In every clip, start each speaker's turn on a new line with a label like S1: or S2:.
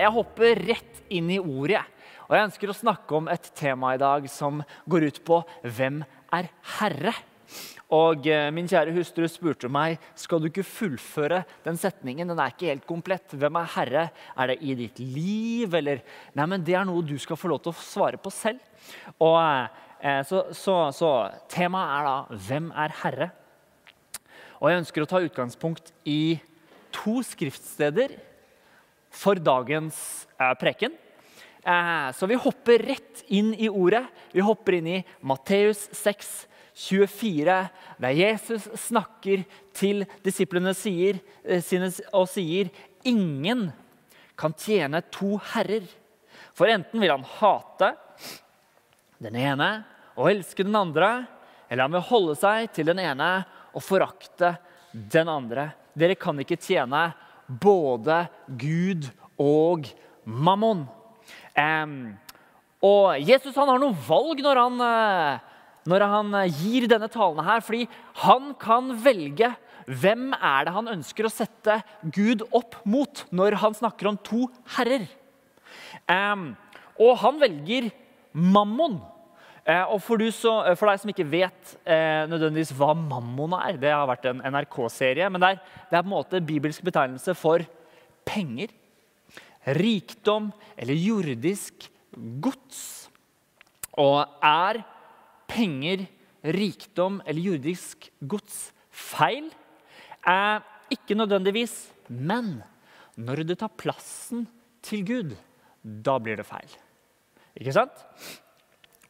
S1: Jeg hopper rett inn i ordet. Og jeg ønsker å snakke om et tema i dag som går ut på hvem er herre? Og eh, Min kjære hustru spurte meg skal du ikke fullføre den setningen. Den er ikke helt komplett. Hvem er herre? Er det i ditt liv, eller Nei, men det er noe du skal få lov til å svare på selv. Og eh, så, så, så temaet er da hvem er herre? Og jeg ønsker å ta utgangspunkt i to skriftsteder for dagens eh, preken. Eh, så vi hopper rett inn i ordet. Vi hopper inn i Matteus 6, 24, der Jesus snakker til disiplene sier, eh, og sier ingen kan tjene to herrer. For enten vil han hate den ene og elske den andre, eller han vil holde seg til den ene og forakte den andre. Dere kan ikke tjene både Gud og mammon. Og Jesus han har noe valg når han, eh, når han gir denne talen her, fordi han kan velge hvem er det han ønsker å sette Gud opp mot når han snakker om to herrer. Og han velger mammon. Eh, og for, så, eh, for, deg som ikke vet eh, nødvendigvis hva mammon er Det har vært en NRK-serie, men det er, det er, på en måte bibelsk betegnelse for penger, rikdom eller jordisk gods. Og er penger, rikdom eller jordisk gods feil? Eh, ikke nødvendigvis, men når det tar plassen til Gud, da blir det feil. Ikke sant?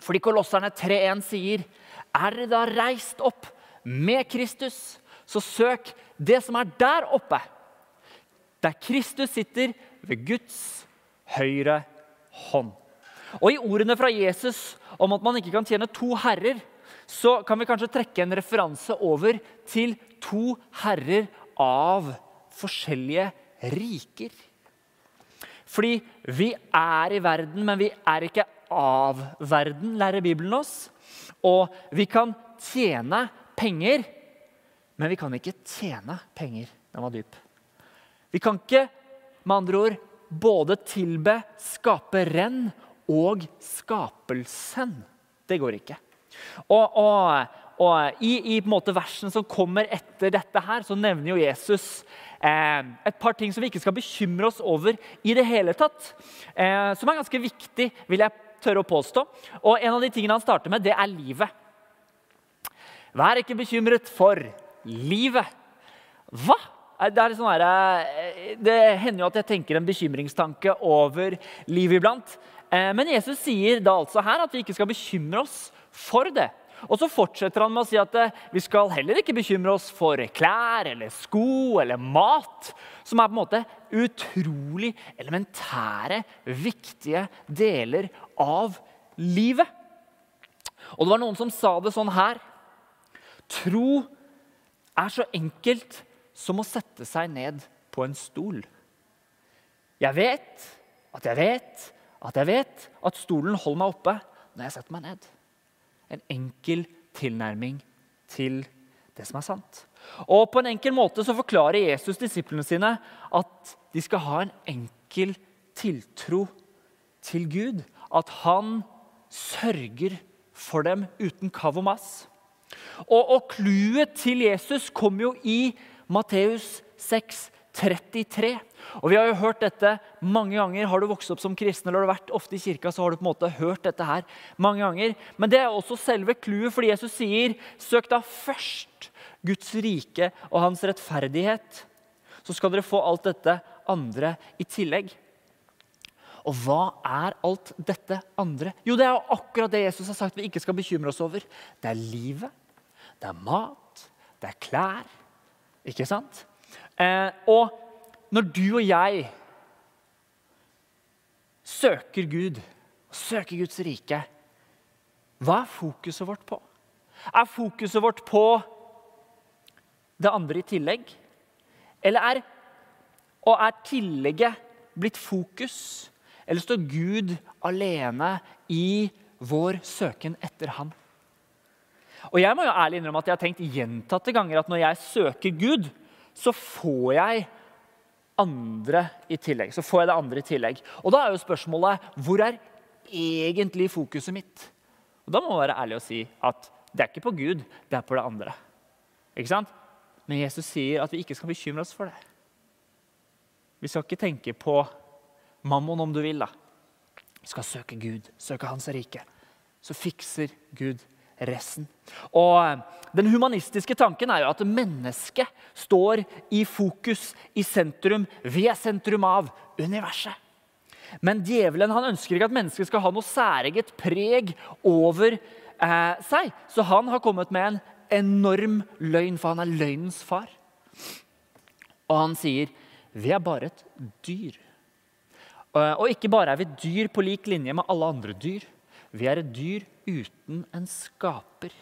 S1: Fordi Kolosserne 3.1 sier, 'Er dere da reist opp med Kristus, så søk det som er der oppe', der Kristus sitter ved Guds høyre hånd. Og I ordene fra Jesus om at man ikke kan tjene to herrer, så kan vi kanskje trekke en referanse over til to herrer av forskjellige riker. Fordi vi er i verden, men vi er ikke av verden, lærer Bibelen oss. Og vi kan tjene penger, men vi kan ikke tjene penger. Den var dyp. Vi kan ikke, med andre ord, både tilbe skaperen og skapelsen. Det går ikke. Og, og, og i, i versen som kommer etter dette, her, så nevner jo Jesus eh, et par ting som vi ikke skal bekymre oss over i det hele tatt. Eh, som er ganske viktig, vil jeg tørre å påstå. Og En av de tingene han starter med, det er livet. Vær ikke bekymret for livet. Hva? Det, sånn her, eh, det hender jo at jeg tenker en bekymringstanke over livet iblant. Eh, men Jesus sier da altså her at vi ikke skal bekymre oss for det. Og så fortsetter han med å si at eh, vi skal heller ikke bekymre oss for klær eller sko eller mat, som er på en måte utrolig elementære, viktige deler av livet. Og det var noen som sa det sånn her Tro er så enkelt som å sette seg ned på en stol. Jeg vet at jeg vet at jeg vet at stolen holder meg oppe når jeg setter meg ned en enkel tilnærming til det som er sant. Og På en enkel måte så forklarer Jesus disiplene sine at de skal ha en enkel tiltro til Gud. At han sørger for dem uten kav og mas. Og clouet til Jesus kommer jo i Matteus 6, 33. Og Vi har jo hørt dette mange ganger. Har du vokst opp som kristen eller har du vært ofte i kirka, så har du på en måte hørt dette her mange ganger. Men det er også selve clouet, fordi Jesus sier søk da først Guds rike og hans rettferdighet. Så skal dere få alt dette andre i tillegg. Og hva er alt dette andre? Jo, det er jo akkurat det Jesus har sagt vi ikke skal bekymre oss over. Det er livet, det er mat, det er klær. Ikke sant? Eh, og når du og jeg søker Gud, søker Guds rike, hva er fokuset vårt på? Er fokuset vårt på det andre i tillegg? Eller er, og er tillegget blitt fokus? Eller står Gud alene i vår søken etter ham? Og Jeg må jo ærlig innrømme at jeg har tenkt gjentatte ganger at når jeg søker Gud, så får jeg andre i tillegg. Så får jeg det andre i tillegg. Og da er jo spørsmålet hvor er egentlig fokuset mitt? Og Da må man være ærlig og si at det er ikke på Gud, det er på det andre. Ikke sant? Men Jesus sier at vi ikke skal bekymre oss for det. Vi skal ikke tenke på mammon om du vil. da. Vi skal søke Gud, søke Hans rike. Så fikser Gud resten. Og eh, Den humanistiske tanken er jo at mennesket står i fokus, i sentrum. Vi er sentrum av universet. Men djevelen han ønsker ikke at mennesket skal ha noe særeget preg over eh, seg. Så han har kommet med en enorm løgn, for han er løgnens far. Og han sier vi er bare et dyr. Eh, og ikke bare er vi dyr på lik linje med alle andre dyr. Vi er et dyr uten en skaper.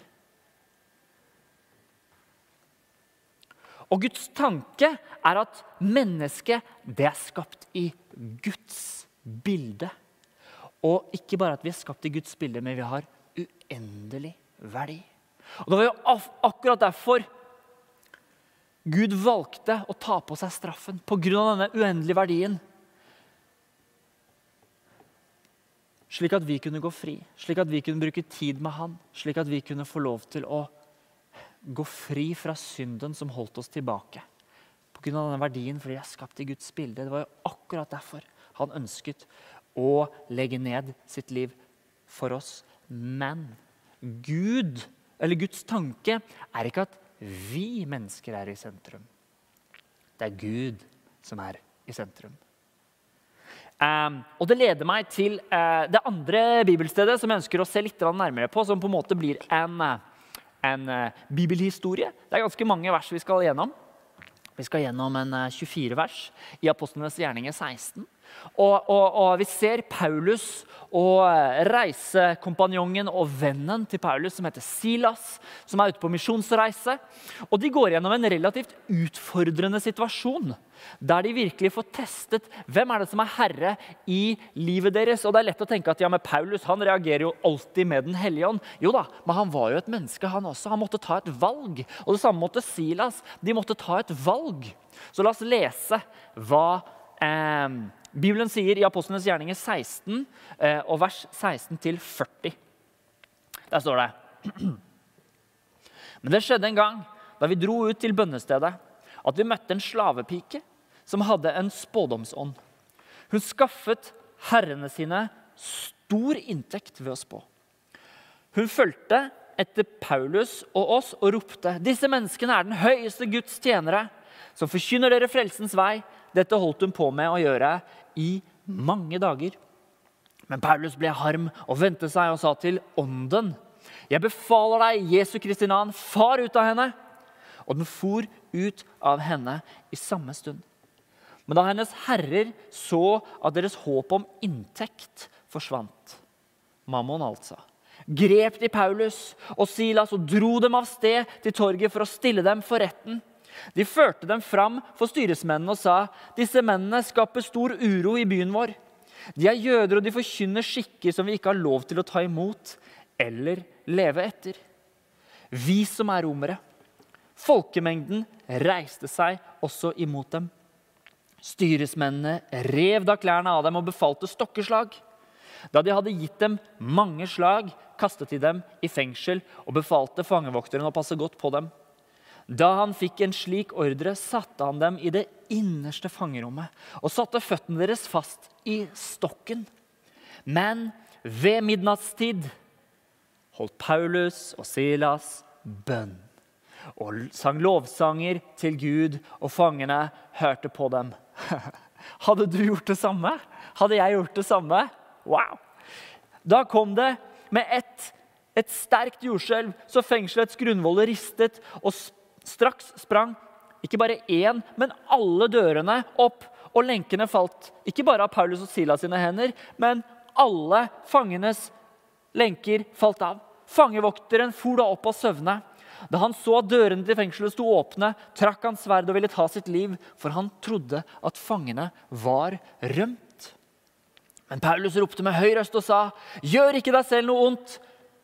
S1: Og Guds tanke er at mennesket det er skapt i Guds bilde. Og ikke bare at vi er skapt i Guds bilde, men vi har uendelig verdi. Og Det var jo akkurat derfor Gud valgte å ta på seg straffen pga. denne uendelige verdien. Slik at vi kunne gå fri, slik at vi kunne bruke tid med Han. Slik at vi kunne få lov til å gå fri fra synden som holdt oss tilbake. På grunn av denne verdien fordi jeg er skapt i Guds bilde. Det var jo akkurat derfor han ønsket å legge ned sitt liv for oss. Men Gud, eller Guds tanke er ikke at vi mennesker er i sentrum. Det er Gud som er i sentrum. Um, og Det leder meg til uh, det andre bibelstedet som jeg ønsker å se litt nærmere på. Som på en måte blir en, uh, en uh, bibelhistorie. Det er ganske mange vers vi skal gjennom. Vi skal gjennom en 24 vers i Apostlenes gjerninger 16. Og, og, og, vi ser Paulus og reisekompanjongen og vennen til Paulus, som heter Silas, som er ute på misjonsreise. Og de går gjennom en relativt utfordrende situasjon. Der de virkelig får testet hvem er det som er herre i livet deres. Og det er lett å tenke at ja, men Paulus han reagerer jo alltid med Den hellige ånd. Jo da, men han var jo et menneske, han også. Han måtte ta et valg. Og det samme måtte Silas. De måtte ta et valg. Så la oss lese hva eh, Bibelen sier i Apostlenes gjerninger 16 eh, og vers 16-40. Der står det Men det skjedde en gang da vi dro ut til bønnestedet, at vi møtte en slavepike som hadde en spådomsånd. Hun skaffet herrene sine stor inntekt ved å spå. Hun fulgte etter Paulus og oss og ropte.: Disse menneskene er den høyeste Guds tjenere, som forkynner dere frelsens vei. Dette holdt hun på med å gjøre i mange dager. Men Paulus ble harm og vendte seg og sa til ånden.: Jeg befaler deg, Jesu Kristi navn, far ut av henne. Og den for ut av henne i samme stund. Men da hennes herrer så at deres håp om inntekt forsvant, mammon altså, grep de Paulus og Silas og dro dem av sted til torget for å stille dem for retten. De førte dem fram for styresmennene og sa disse mennene skaper stor uro i byen vår. De er jøder, og de forkynner skikker som vi ikke har lov til å ta imot eller leve etter. Vi som er romere. Folkemengden reiste seg også imot dem. Styresmennene rev da klærne av dem og befalte stokkeslag. Da de hadde gitt dem mange slag, kastet de dem i fengsel og befalte fangevokteren å passe godt på dem. Da han fikk en slik ordre, satte han dem i det innerste fangerommet og satte føttene deres fast i stokken. Men ved midnattstid holdt Paulus og Silas bønn og sang lovsanger til Gud, og fangene hørte på dem. Hadde du gjort det samme? Hadde jeg gjort det samme? Wow! Da kom det med ett et sterkt jordskjelv, så fengselets grunnvoller ristet, og Straks sprang ikke bare én, men alle dørene opp, og lenkene falt. Ikke bare av Paulus og Silas sine hender, men alle fangenes lenker falt av. Fangevokteren for da opp av søvne. Da han så at dørene til fengselet sto åpne, trakk han sverd og ville ta sitt liv, for han trodde at fangene var rømt. Men Paulus ropte med høy røst og sa, 'Gjør ikke deg selv noe ondt,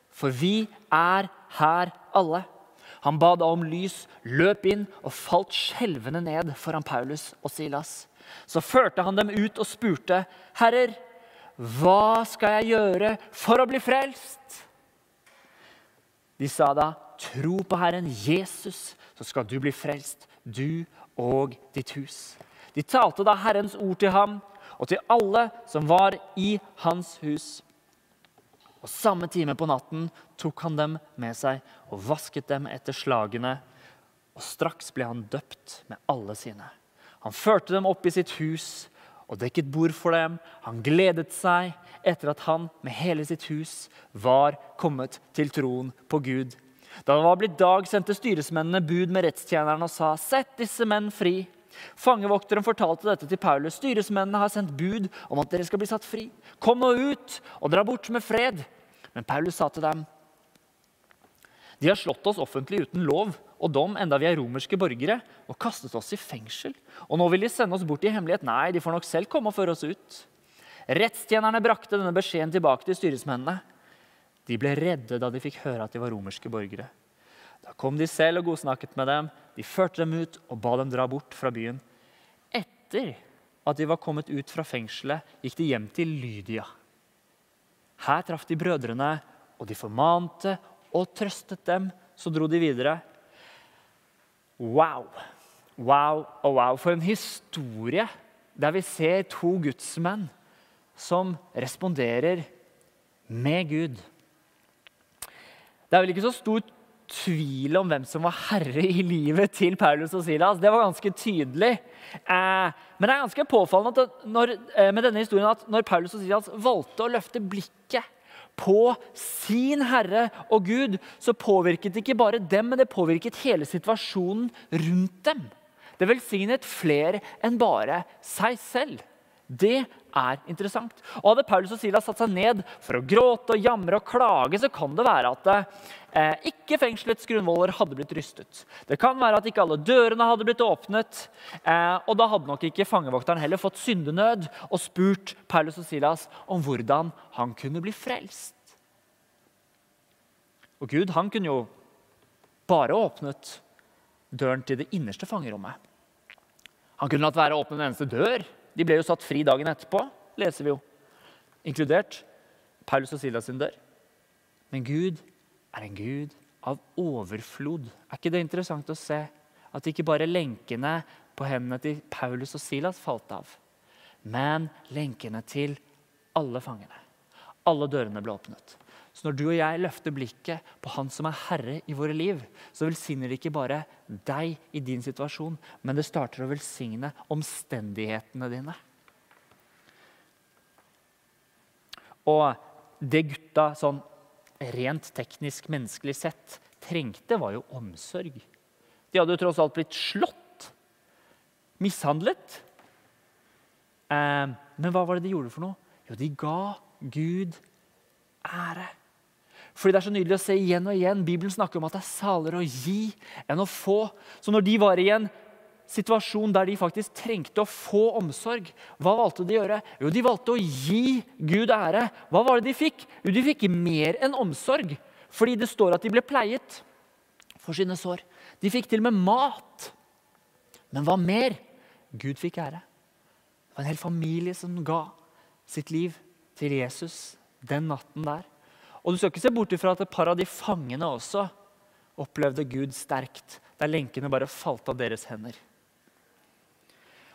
S1: for vi er her alle.' Han ba da om lys, løp inn og falt skjelvende ned foran Paulus og Silas. Så førte han dem ut og spurte, 'Herrer, hva skal jeg gjøre for å bli frelst?' De sa da, 'Tro på Herren Jesus, så skal du bli frelst, du og ditt hus.' De talte da Herrens ord til ham og til alle som var i hans hus. Og samme time på natten tok han dem med seg og vasket dem etter slagene. Og straks ble han døpt med alle sine. Han førte dem opp i sitt hus og dekket bord for dem. Han gledet seg etter at han med hele sitt hus var kommet til troen på Gud. Da det var blitt dag, sendte styresmennene bud med rettstjeneren og sa:" Sett disse menn fri. Fangevokteren fortalte dette til Paulus. Styresmennene har sendt bud om at dere skal bli satt fri. Kom nå ut og dra bort med fred. Men Paulus sa til dem, de har slått oss offentlig uten lov og dom enda vi er romerske borgere, og kastet oss i fengsel. Og nå vil de sende oss bort i hemmelighet. Nei, de får nok selv komme og føre oss ut. Rettstjenerne brakte denne beskjeden tilbake til styresmennene. De ble redde da de fikk høre at de var romerske borgere. Da kom de selv og godsnakket med dem. De førte dem ut og ba dem dra bort fra byen. Etter at de var kommet ut fra fengselet, gikk de hjem til Lydia. Her traff de brødrene, og de formante og trøstet dem. Så dro de videre. Wow! Wow og wow. For en historie der vi ser to gudsmenn som responderer med Gud. Det er vel ikke så stor tvil om hvem som var herre i livet til Paulus og Silas. Det var ganske tydelig. Eh, men det er ganske påfallende når, eh, med denne historien at når Paulus og Silas valgte å løfte blikket på sin Herre og Gud, så påvirket det ikke bare dem, men det påvirket hele situasjonen rundt dem. Det velsignet flere enn bare seg selv. Det er interessant. Og Hadde Paulus og Silas satt seg ned for å gråte og jamre og klage, så kan det være at eh, ikke fengselets grunnvoller hadde blitt rystet. Det kan være at ikke alle dørene hadde blitt åpnet. Eh, og da hadde nok ikke fangevokteren heller fått syndenød og spurt Paulus og Silas om hvordan han kunne bli frelst. Og Gud han kunne jo bare åpnet døren til det innerste fangerommet. Han kunne latt være å åpne en eneste dør de ble jo satt fri dagen etterpå, leser vi jo. Inkludert Paulus og Silas sin dør. Men Gud er en Gud av overflod. Er ikke det interessant å se? At ikke bare lenkene på hendene til Paulus og Silas falt av, men lenkene til alle fangene. Alle dørene ble åpnet. Så når du og jeg løfter blikket på Han som er herre i våre liv, så velsigner det ikke bare deg i din situasjon, men det starter å velsigne omstendighetene dine. Og det gutta sånn rent teknisk menneskelig sett trengte, var jo omsorg. De hadde jo tross alt blitt slått, mishandlet. Eh, men hva var det de gjorde for noe? Jo, de ga Gud ære. Fordi det er så nydelig å se igjen og igjen. Bibelen snakker om at det er saligere å gi enn å få. Så når de var i en situasjon der de faktisk trengte å få omsorg, hva valgte de å gjøre? Jo, de valgte å gi Gud ære. Hva var det de fikk? Jo, de fikk mer enn omsorg. Fordi det står at de ble pleiet for sine sår. De fikk til og med mat. Men hva mer? Gud fikk ære. Det var en hel familie som ga sitt liv til Jesus den natten der. Og du skal ikke se bort ifra at et par av de fangene også opplevde Gud sterkt, der lenkene bare falt av deres hender.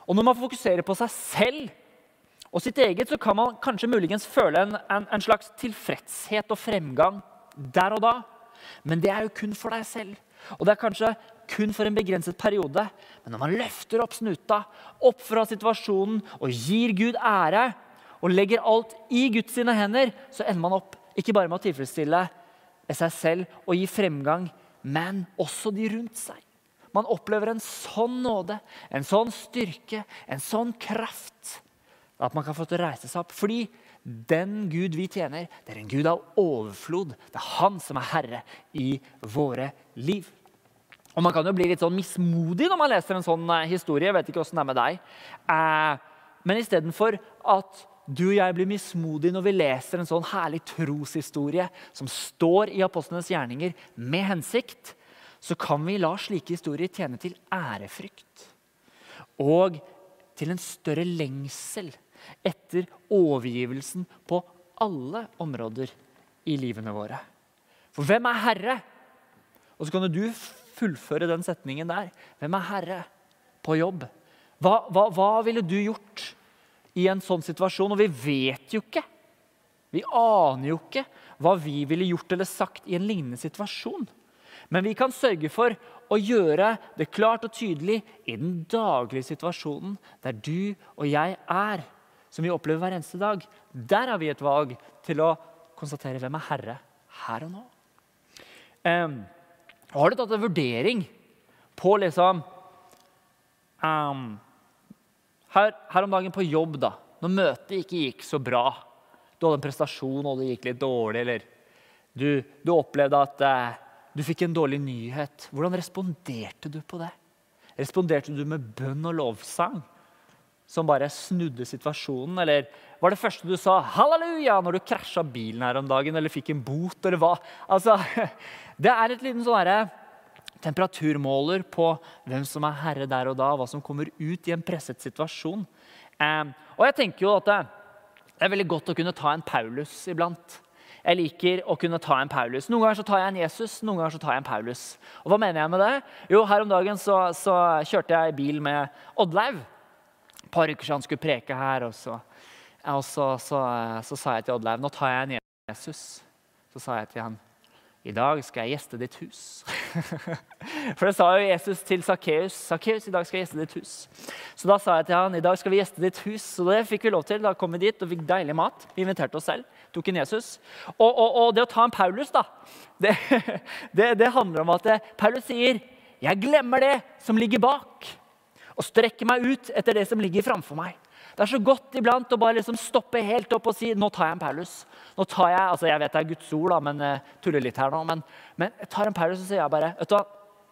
S1: Og Når man fokuserer på seg selv og sitt eget, så kan man kanskje muligens føle en, en, en slags tilfredshet og fremgang der og da. Men det er jo kun for deg selv. Og det er kanskje kun for en begrenset periode. Men når man løfter opp snuta, opp fra situasjonen og gir Gud ære, og legger alt i Guds sine hender, så ender man opp ikke bare med å tilfredsstille seg selv og gi fremgang, men også de rundt seg. Man opplever en sånn nåde, en sånn styrke, en sånn kraft. At man kan få til å reise seg opp. Fordi den Gud vi tjener, det er en Gud av overflod. Det er Han som er herre i våre liv. Og Man kan jo bli litt sånn mismodig når man leser en sånn eh, historie. Jeg vet ikke åssen det er med deg. Eh, men istedenfor at du og jeg blir mismodige når vi leser en sånn herlig troshistorie som står i apostlenes gjerninger med hensikt, så kan vi la slike historier tjene til ærefrykt og til en større lengsel etter overgivelsen på alle områder i livene våre. For hvem er herre? Og så kan du fullføre den setningen der. Hvem er herre på jobb? Hva, hva, hva ville du gjort i en sånn situasjon? Og vi vet jo ikke. Vi aner jo ikke hva vi ville gjort eller sagt i en lignende situasjon. Men vi kan sørge for å gjøre det klart og tydelig i den daglige situasjonen der du og jeg er, som vi opplever hver eneste dag. Der har vi et valg til å konstatere hvem er herre her og nå. Um, har du tatt en vurdering på liksom um, her, her, om dagen på jobb, da, når møtet ikke gikk så bra Du hadde en prestasjon, og det gikk litt dårlig, eller du, du opplevde at eh, du fikk en dårlig nyhet. Hvordan responderte du på det? Responderte du med bønn og lovsang? Som bare snudde situasjonen? Eller var det første du sa 'halleluja' når du krasja bilen her om dagen eller fikk en bot? eller hva? Altså, Det er et liten sånn temperaturmåler på hvem som er herre der og da, hva som kommer ut i en presset situasjon. Eh, og jeg tenker jo at det er veldig godt å kunne ta en Paulus iblant. Jeg liker å kunne ta en Paulus. Noen ganger så tar jeg en Jesus, noen ganger så tar jeg en Paulus. Og Hva mener jeg med det? Jo, Her om dagen så, så kjørte jeg bil med Oddleiv. Et par uker siden han skulle preke her. Og, så, og så, så, sa jeg til Oddleiv nå tar jeg en Jesus. Så sa jeg til han i dag skal jeg gjeste ditt hus. For det sa jo Jesus til Sakkeus. Sakkeus, i dag skal jeg gjeste ditt hus. Så da sa jeg til han, i dag skal vi gjeste ditt hus. Så det fikk vi lov til. Da kom vi dit og fikk deilig mat. Vi inviterte oss selv. Tok inn Jesus. Og, og, og det å ta en Paulus, da, det, det, det handler om at Paulus sier, 'Jeg glemmer det som ligger bak', og strekker meg ut etter det som ligger framfor meg. Det er så godt iblant å bare liksom stoppe helt opp og si nå tar jeg en Paulus. Nå tar Jeg altså jeg vet det er Guds ord, da, men jeg tuller litt her nå. Men, men, jeg tar en Paulus og sier jeg bare vet du hva,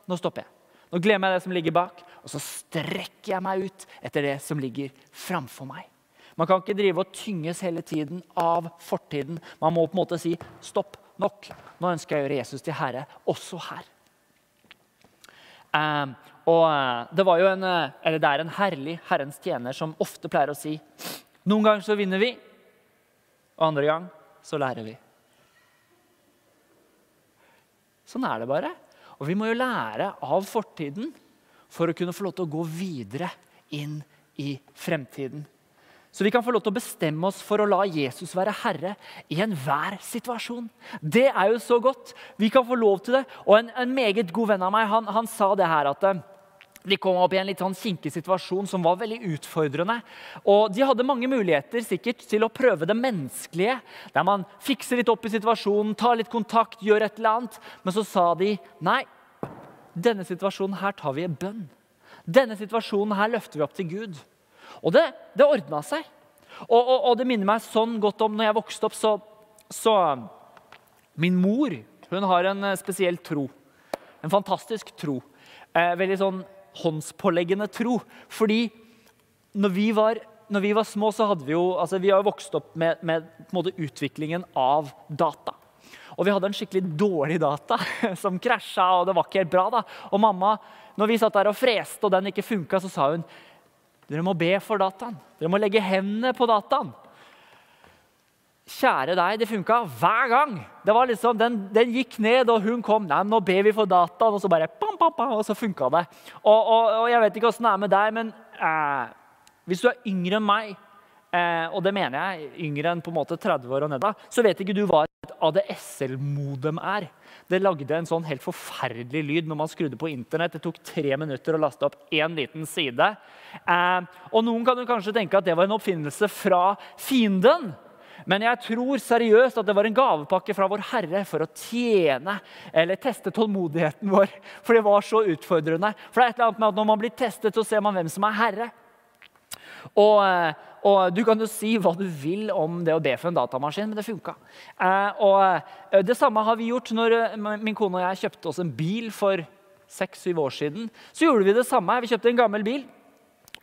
S1: nå stopper jeg. Nå glemmer jeg det som ligger bak, og så strekker jeg meg ut etter det som ligger framfor meg. Man kan ikke drive og tynges hele tiden av fortiden. Man må på en måte si stopp, nok. Nå ønsker jeg å gjøre Jesus til herre også her. Um, og eh, det, var jo en, eh, eller det er en herlig Herrens tjener som ofte pleier å si noen ganger så vinner vi, og andre gang så lærer vi. Sånn er det bare. Og vi må jo lære av fortiden for å kunne få lov til å gå videre inn i fremtiden. Så vi kan få lov til å bestemme oss for å la Jesus være herre i enhver situasjon. Det er jo så godt. Vi kan få lov til det. Og en, en meget god venn av meg han, han sa det her at eh, de kom opp i en litt sånn kinkig situasjon som var veldig utfordrende. Og De hadde mange muligheter sikkert til å prøve det menneskelige, der man fikser litt opp i situasjonen, tar litt kontakt, gjør et eller annet. Men så sa de nei, denne situasjonen her tar vi i bønn. Denne situasjonen her løfter vi opp til Gud. Og det, det ordna seg. Og, og, og, det minner meg sånn godt om når jeg vokste opp, så, så Min mor hun har en eh, spesiell tro. En fantastisk tro. Eh, veldig sånn håndspåleggende tro. Fordi når vi var, når vi var små, så hadde vi jo altså Vi har vokst opp med, med utviklingen av data. Og vi hadde en skikkelig dårlig data som krasja, og det var ikke helt bra. da. Og mamma, når vi satt der og freste, og den ikke funka, så sa hun dere må be for dataen. Dere må legge hendene på dataen. Kjære deg, det funka hver gang. Det var liksom, den, den, gikk ned, og hun kom. Nei, nå ber vi for dataen, og så bare pam, pam, pam, og så funka det. Og, og, og, Jeg vet ikke åssen det er med deg, men eh, hvis du er yngre enn meg, eh, og det mener jeg, yngre enn på en måte 30 år og nedover, så vet ikke du hva et ADSL-modem er. Det lagde en sånn helt forferdelig lyd når man skrudde på Internett. Det tok tre minutter å laste opp én liten side. Eh, og Noen kan jo kanskje tenke at det var en oppfinnelse fra fienden. Men jeg tror seriøst at det var en gavepakke fra vår Herre for å tjene eller teste tålmodigheten vår. For det var så utfordrende. For det er et eller annet med at Når man blir testet, så ser man hvem som er herre. Og, eh, og, Du kan jo si hva du vil om det å be for en datamaskin, men det funka. Eh, og eh, Det samme har vi gjort når min kone og jeg kjøpte oss en bil for seks-syv år siden. Så gjorde vi det samme. Vi kjøpte en gammel bil.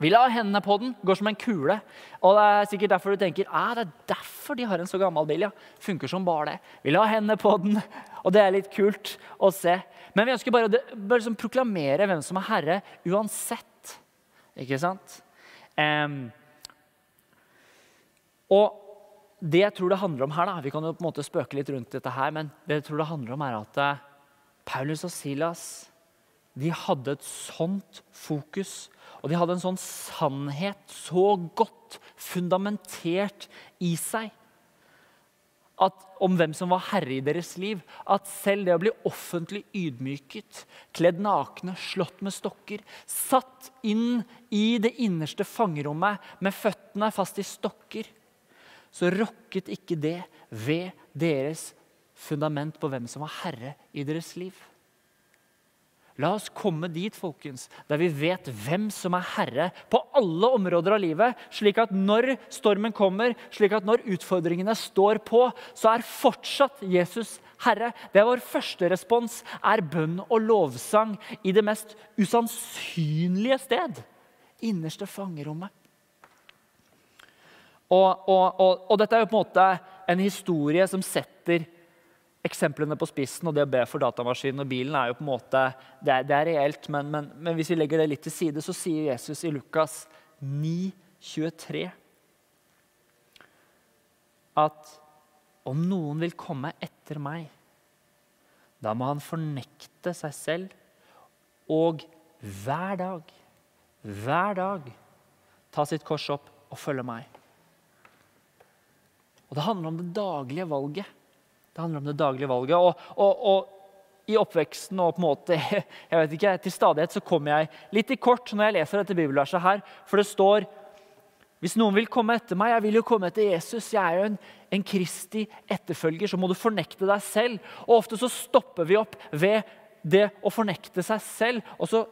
S1: Vi la hendene på den, går som en kule. Og det er sikkert derfor du tenker ah, det er derfor de har en så gammel bil. ja. Funker som bare det. Vi la hendene på den, og det er litt kult å se. Men vi ønsker bare å liksom proklamere hvem som er herre, uansett. Ikke sant? Um, og det jeg tror det handler om her, da, Vi kan jo på en måte spøke litt rundt dette her, men det jeg tror det handler om er at eh, Paulus og Silas de hadde et sånt fokus, og de hadde en sånn sannhet så godt fundamentert i seg at, om hvem som var herre i deres liv, at selv det å bli offentlig ydmyket, kledd nakne, slått med stokker, satt inn i det innerste fangerommet med føttene fast i stokker så rokket ikke det ved deres fundament på hvem som var herre i deres liv. La oss komme dit folkens, der vi vet hvem som er herre på alle områder av livet, slik at når stormen kommer, slik at når utfordringene står på, så er fortsatt Jesus herre. Det er vår første respons, er bønn og lovsang i det mest usannsynlige sted. Innerste fangerommet. Og, og, og, og, dette er jo på en måte en historie som setter eksemplene på spissen. Og det å be for datamaskinen og bilen er jo på en måte, det er, det er reelt. Men, men, men, hvis vi legger det litt til side, så sier Jesus i Lukas 9, 23 at om noen vil komme etter meg, da må han fornekte seg selv og hver dag, hver dag ta sitt kors opp og følge meg. Og Det handler om det daglige valget. Det handler om det daglige valget. Og, og, og, i oppveksten og på en måte, jeg vet ikke, til stadighet så kommer jeg litt i kort når jeg leser dette bibelverset her. For det står hvis noen vil komme etter meg, jeg vil jo komme etter Jesus. Jeg er jo en, en Kristi etterfølger, så må du fornekte deg selv. Og Ofte så stopper vi opp ved det å fornekte seg selv, og så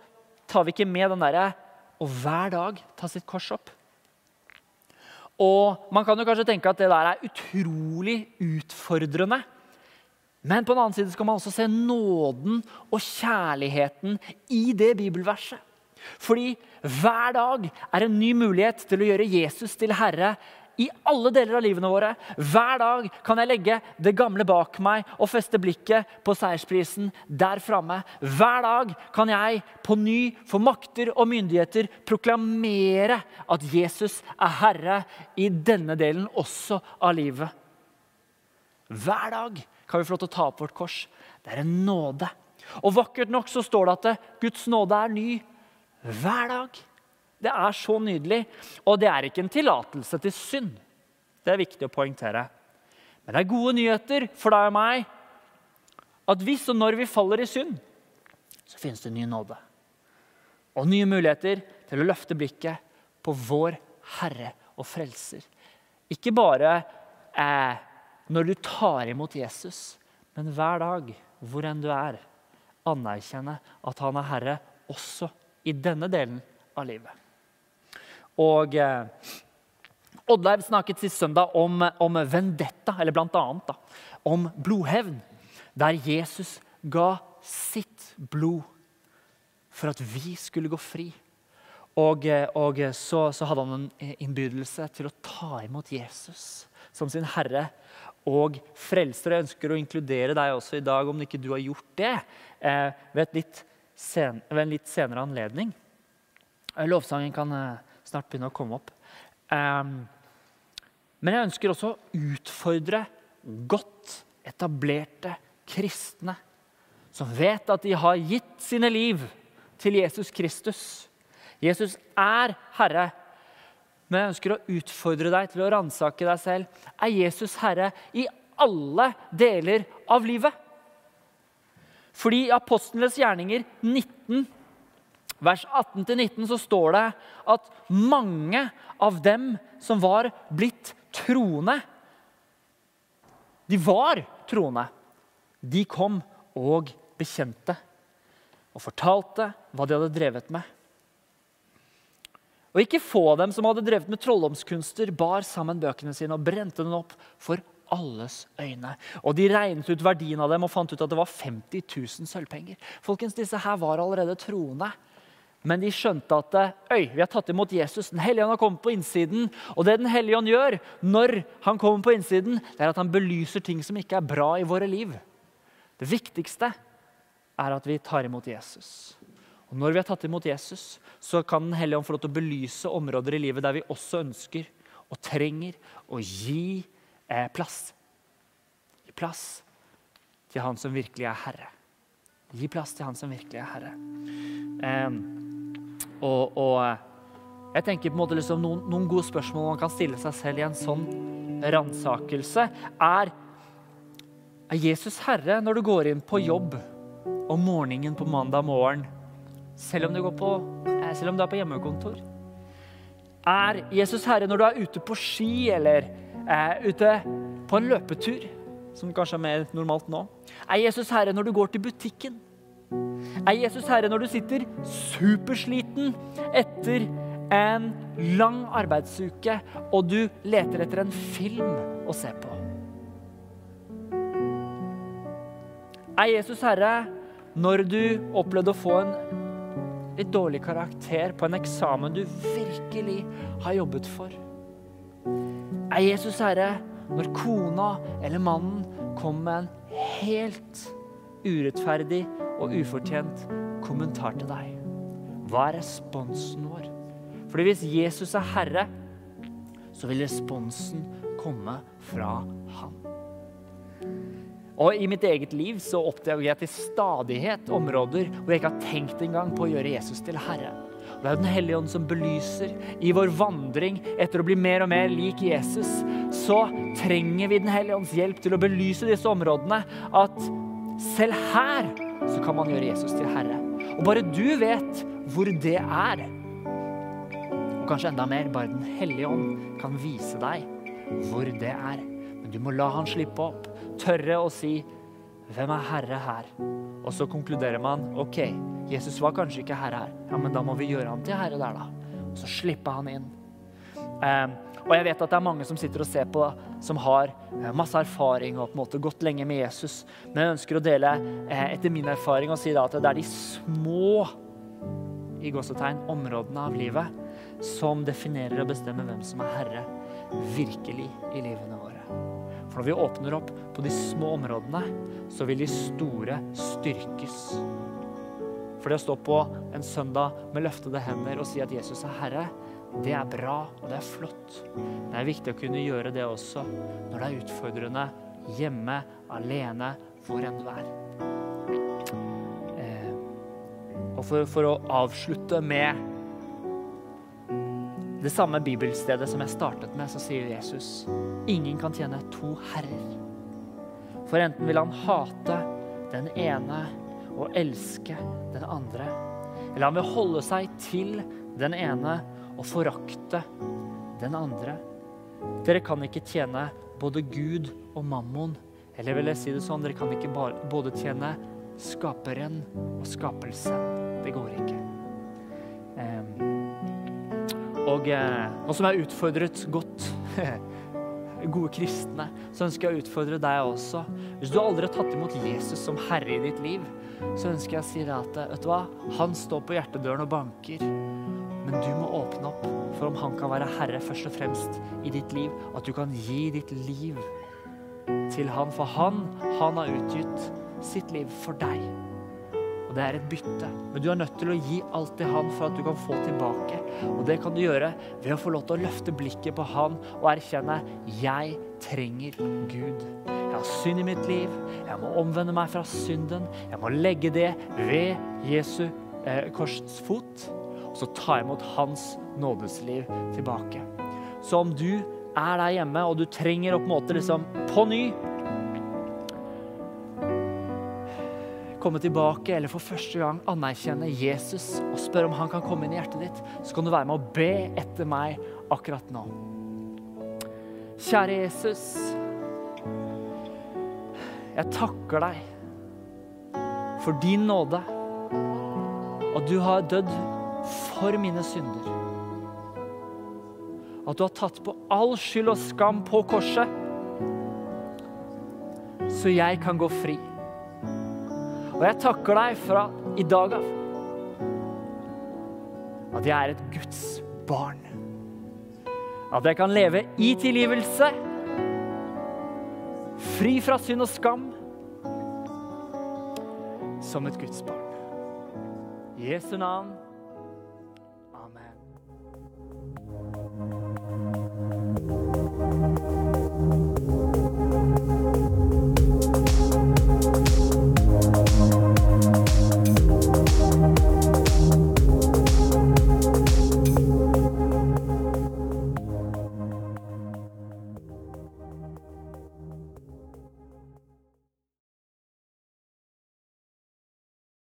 S1: tar vi ikke med den derre å hver dag ta sitt kors opp. Og Man kan jo kanskje tenke at det der er utrolig utfordrende. Men på den annen side skal man også se nåden og kjærligheten i det bibelverset. Fordi hver dag er en ny mulighet til å gjøre Jesus til herre i alle deler av livene våre. Hver dag kan jeg legge det gamle bak meg og feste blikket på seiersprisen der framme. Hver dag kan jeg på ny for makter og myndigheter proklamere at Jesus er herre i denne delen også av livet. Hver dag kan vi få lov til å ta opp vårt kors. Det er en nåde. Og vakkert nok så står det at Guds nåde er ny hver dag. Det er så nydelig. Og det er ikke en tillatelse til synd. Det er viktig å poengtere. Men det er gode nyheter for deg og meg at hvis og når vi faller i synd, så finnes det ny nåde. Og nye muligheter til å løfte blikket på vår Herre og Frelser. Ikke bare eh, når du tar imot Jesus, men hver dag, hvor enn du er, anerkjenne at han er Herre også i denne delen av livet. Og eh, Oddleiv snakket sist søndag om, om vendetta, eller blant annet da, om blodhevn. Der Jesus ga sitt blod for at vi skulle gå fri. Og, eh, og så, så, hadde han en innbydelse til å ta imot Jesus som sin herre og frelser. Jeg ønsker å inkludere deg også i dag, om ikke du har gjort det, eh, ved, sen, ved, en litt senere anledning. Eh, lovsangen kan eh, snart begynne å komme opp. Um, men jeg ønsker også å utfordre godt etablerte kristne som vet at de har gitt sine liv til Jesus Kristus. Jesus er Herre. Men jeg ønsker å utfordre deg til å ransake deg selv. Er Jesus Herre i alle deler av livet? Fordi i Apostlenes gjerninger 19 vers 18-19 så står det at mange av dem som var blitt troende De var troende. De kom og bekjente og fortalte hva de hadde drevet med. Og ikke få dem som hadde drevet med trolldomskunster, bar sammen bøkene sine og brente den opp for alles øyne. Og De regnet ut verdien av dem og fant ut at det var 50 000 sølvpenger. Folkens, Disse her var allerede troende. Men de skjønte at øy, vi har tatt imot Jesus. Den hellige ånd har kommet på innsiden. Og det Den hellige ånd gjør når han kommer på innsiden, det er at han belyser ting som ikke er bra i våre liv. Det viktigste er at vi tar imot Jesus. Og Når vi har tatt imot Jesus, så kan Den hellige ånd få lov til å belyse områder i livet der vi også ønsker og trenger å gi eh, plass. Gi plass til Han som virkelig er Herre. Gi plass til Han som virkelig er Herre. Eh, og, og, jeg tenker på en måte liksom noen, noen, gode spørsmål man kan stille seg selv i en sånn ransakelse, er er Jesus herre når du går inn på jobb om morgenen på mandag morgen? Selv om du, på, eh, selv om du er på hjemmekontor? Er Jesus herre når du er ute på ski eller eh, ute på en løpetur? Som kanskje er mer normalt nå. Er Jesus herre når du går til butikken? Er Jesus herre når du sitter supersliten etter en lang arbeidsuke og du leter etter en film å se på? Er Jesus herre når du opplevde å få en litt dårlig karakter på en eksamen du virkelig har jobbet for? Er Jesus herre når kona eller mannen kommer med en helt urettferdig og ufortjent kommentar til deg? Hva er responsen vår? Fordi hvis Jesus er herre, så vil responsen komme fra han. Og I mitt eget liv så oppdager jeg til stadighet områder hvor jeg ikke har tenkt engang på å gjøre Jesus til herre. Det er jo Den hellige ånd som belyser. I vår vandring etter å bli mer og mer lik Jesus, så trenger vi Den hellige ånds hjelp til å belyse disse områdene. At selv her så kan man gjøre Jesus til herre. Og bare du vet hvor det er. Og kanskje enda mer, bare Den hellige ånd kan vise deg hvor det er. Men du må la han slippe opp tørre å si 'Hvem er herre her?' Og så konkluderer man ok, Jesus var kanskje ikke herre her. Ja, men da må vi gjøre han til herre der, da. Og så slippe han inn. Um, og jeg vet at det er mange som sitter og ser på, som har uh, masse erfaring og på en måte gått lenge med Jesus. Men jeg ønsker å dele uh, etter min erfaring og si da, at det er de små i gåsetegn, områdene av livet som definerer og bestemmer hvem som er herre virkelig i livene våre. For når vi åpner opp på de små områdene, så vil de store styrkes. For det å stå på en søndag med løftede hender og si at Jesus er Herre, det er bra og det er flott. Det er viktig å kunne gjøre det også når det er utfordrende hjemme, alene, hvor enn du er. Eh, og for, for å avslutte med det samme bibelstedet som jeg startet med, så sier Jesus ingen kan tjene to herrer. For enten vil han hate den ene og elske den andre, eller han vil holde seg til den ene og forakte den andre. Dere kan ikke tjene både Gud og mammon. Eller vil jeg si det sånn, dere kan ikke både tjene skaperen og skapelsen. Det går ikke. Og eh, nå som jeg har utfordret godt gode kristne, så ønsker jeg å utfordre deg også. Hvis du aldri har tatt imot Jesus som herre i ditt liv, så ønsker jeg å si deg at vet du hva? han står på hjertedøren og banker. Men du må åpne opp for om han kan være herre først og fremst i ditt liv. At du kan gi ditt liv til han. For han, han har utgitt sitt liv for deg og det er et bytte. Men du er nødt til å gi alt til han for at du kan få tilbake. Og det kan du gjøre ved å få lov til å løfte blikket på han og erkjenne jeg trenger Gud. Jeg har synd i mitt liv. Jeg må omvende meg fra synden. Jeg må legge det ved Jesu eh, korsets fot. Og så ta imot hans nådesliv tilbake. Så om du er der hjemme og du trenger å på en måte liksom på ny komme tilbake eller for første gang anerkjenne Jesus og spørre om han kan komme inn i hjertet ditt, så kan du være med å be etter meg akkurat nå. Kjære Jesus. Jeg takker deg for din nåde. At du har dødd for mine synder. At du har tatt på all skyld og skam på korset. Så jeg kan gå fri. Og jeg takker deg fra i dag av at jeg er et Guds barn. At jeg kan leve i tilgivelse, fri fra synd og skam, som et Guds barn. I Jesu navn.